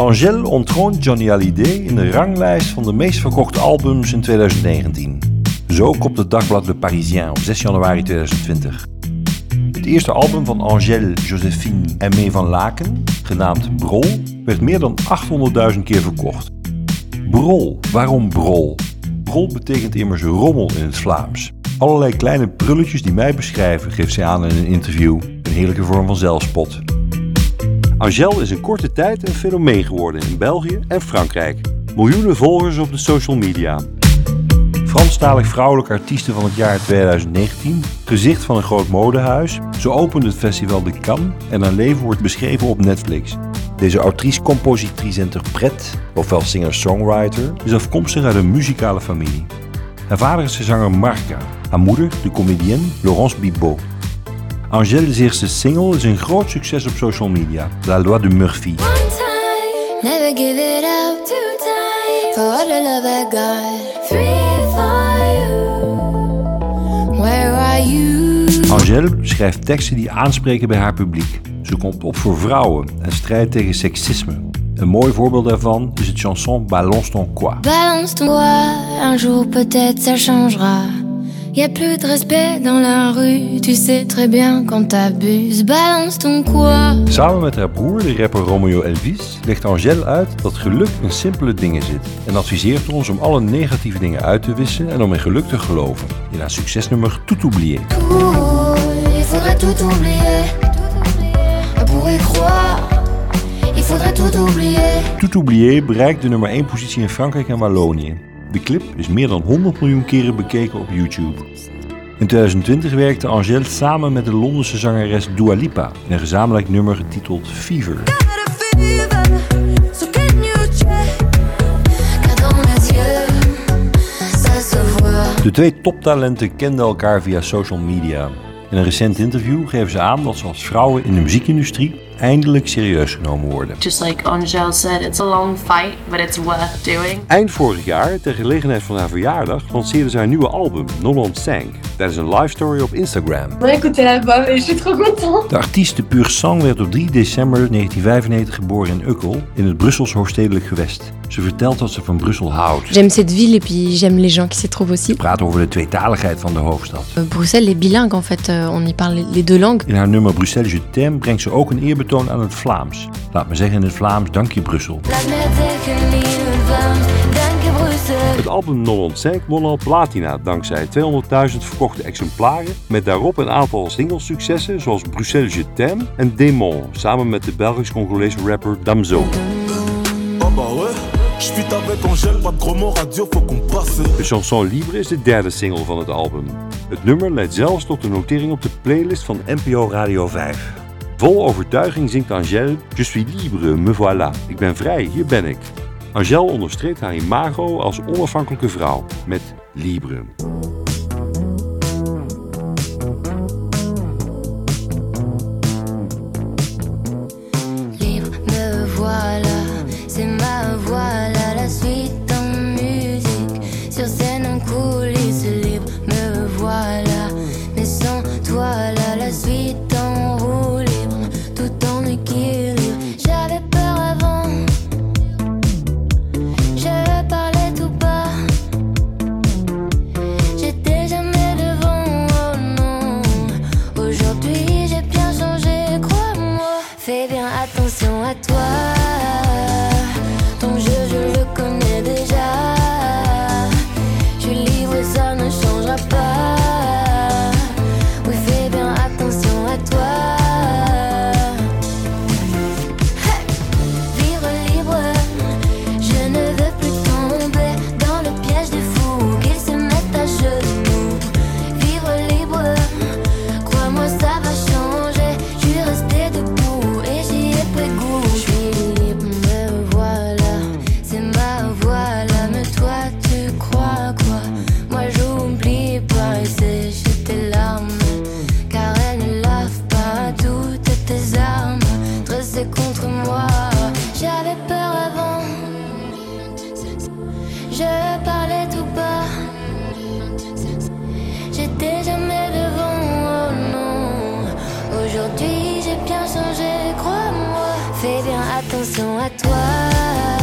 Angèle ontroont Johnny Hallyday in de ranglijst van de meest verkochte albums in 2019. Zo kopt het dagblad Le Parisien op 6 januari 2020. Het eerste album van Angèle Josephine Aimé van Laken, genaamd Brol, werd meer dan 800.000 keer verkocht. Brol, waarom brol? Brol betekent immers rommel in het Vlaams. Allerlei kleine prulletjes die mij beschrijven, geeft zij aan in een interview. Een heerlijke vorm van zelfspot. Angèle is in korte tijd een fenomeen geworden in België en Frankrijk. Miljoenen volgers op de social media. Franstalig vrouwelijke artiesten van het jaar 2019, gezicht van een groot modehuis. Ze opende het festival de Cannes en haar leven wordt beschreven op Netflix. Deze autrice, compositrice interpret, ofwel singer-songwriter, is afkomstig uit een muzikale familie. Haar vader is de zanger Marca, haar moeder de comedienne Laurence Bibot. Angèle's eerste single is een groot succes op social media, La Loi de Murphy. Angèle schrijft teksten die aanspreken bij haar publiek. Ze komt op voor vrouwen en strijdt tegen seksisme. Een mooi voorbeeld daarvan is het chanson Balance ton quoi. Balance ton quoi, un jour peut-être ça changera. Y a plus de respect dans la rue, tu sais très bien quand t'abuses. Balance ton quoi. Samen met haar broer, de rapper Romeo Elvis, legt Angèle uit dat geluk in simpele dingen zit. En adviseert ons om alle negatieve dingen uit te wissen en om in geluk te geloven. In haar succesnummer Tout oublier. Ouh, il faudrait tout oublier. Pour y croire, il faudrait tout oublier. Tout oublier bereikt de nummer 1 positie in Frankrijk en Wallonië. De clip is meer dan 100 miljoen keren bekeken op YouTube. In 2020 werkte Angèle samen met de Londense zangeres Dua Lipa in een gezamenlijk nummer getiteld Fever. De twee toptalenten kenden elkaar via social media. In een recent interview geven ze aan dat ze als vrouwen in de muziekindustrie eindelijk serieus genomen worden. Just like Angel said, it's a long fight, but it's worth doing. Eind vorig jaar, ter gelegenheid van haar verjaardag, lanceerde ze haar nieuwe album, Nolan Sank, tijdens een live story op Instagram. On va écouter l'album et je suis trop contente. De artiest de Pur Sang werd op 3 december 1995 geboren in Ukkel, in het Brussels hoofdstedelijk gewest. Ze vertelt dat ze van Brussel houdt. J'aime cette ville et puis j'aime les gens qui s'y trouvent aussi. Ze praat over de tweetaligheid van de hoofdstad. Euh, Bruxelles est bilingue en fait, euh, on y parle les deux langues. In haar nummer Bruxelles Je t'aime brengt ze ook een eerbetoon aan het Vlaams. Laat me zeggen in het Vlaams, dank je Brussel. La planète Het album Non Sank won al platina dankzij 200.000 verkochte exemplaren, met daarop een aantal singlessuccessen zoals Bruxelles Je t'aime en Démon, samen met de Belgisch-Congolese rapper Damso. Passe. De chanson Libre is de derde single van het album. Het nummer leidt zelfs tot een notering op de playlist van NPO Radio 5. Vol overtuiging zingt Angèle Je suis libre, me voilà. Ik ben vrij, hier ben ik. Angèle onderstreept haar imago als onafhankelijke vrouw met Libre. crois-moi. Fais bien attention à toi.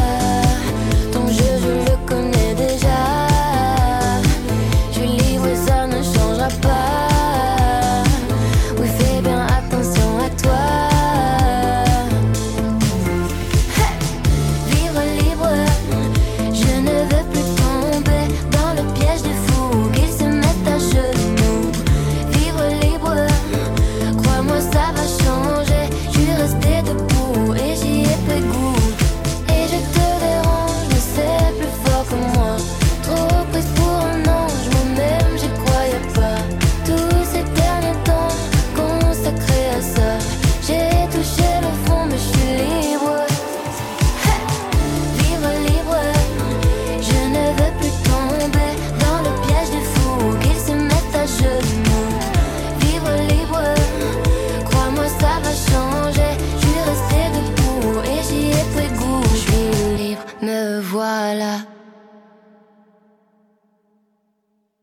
Voilà.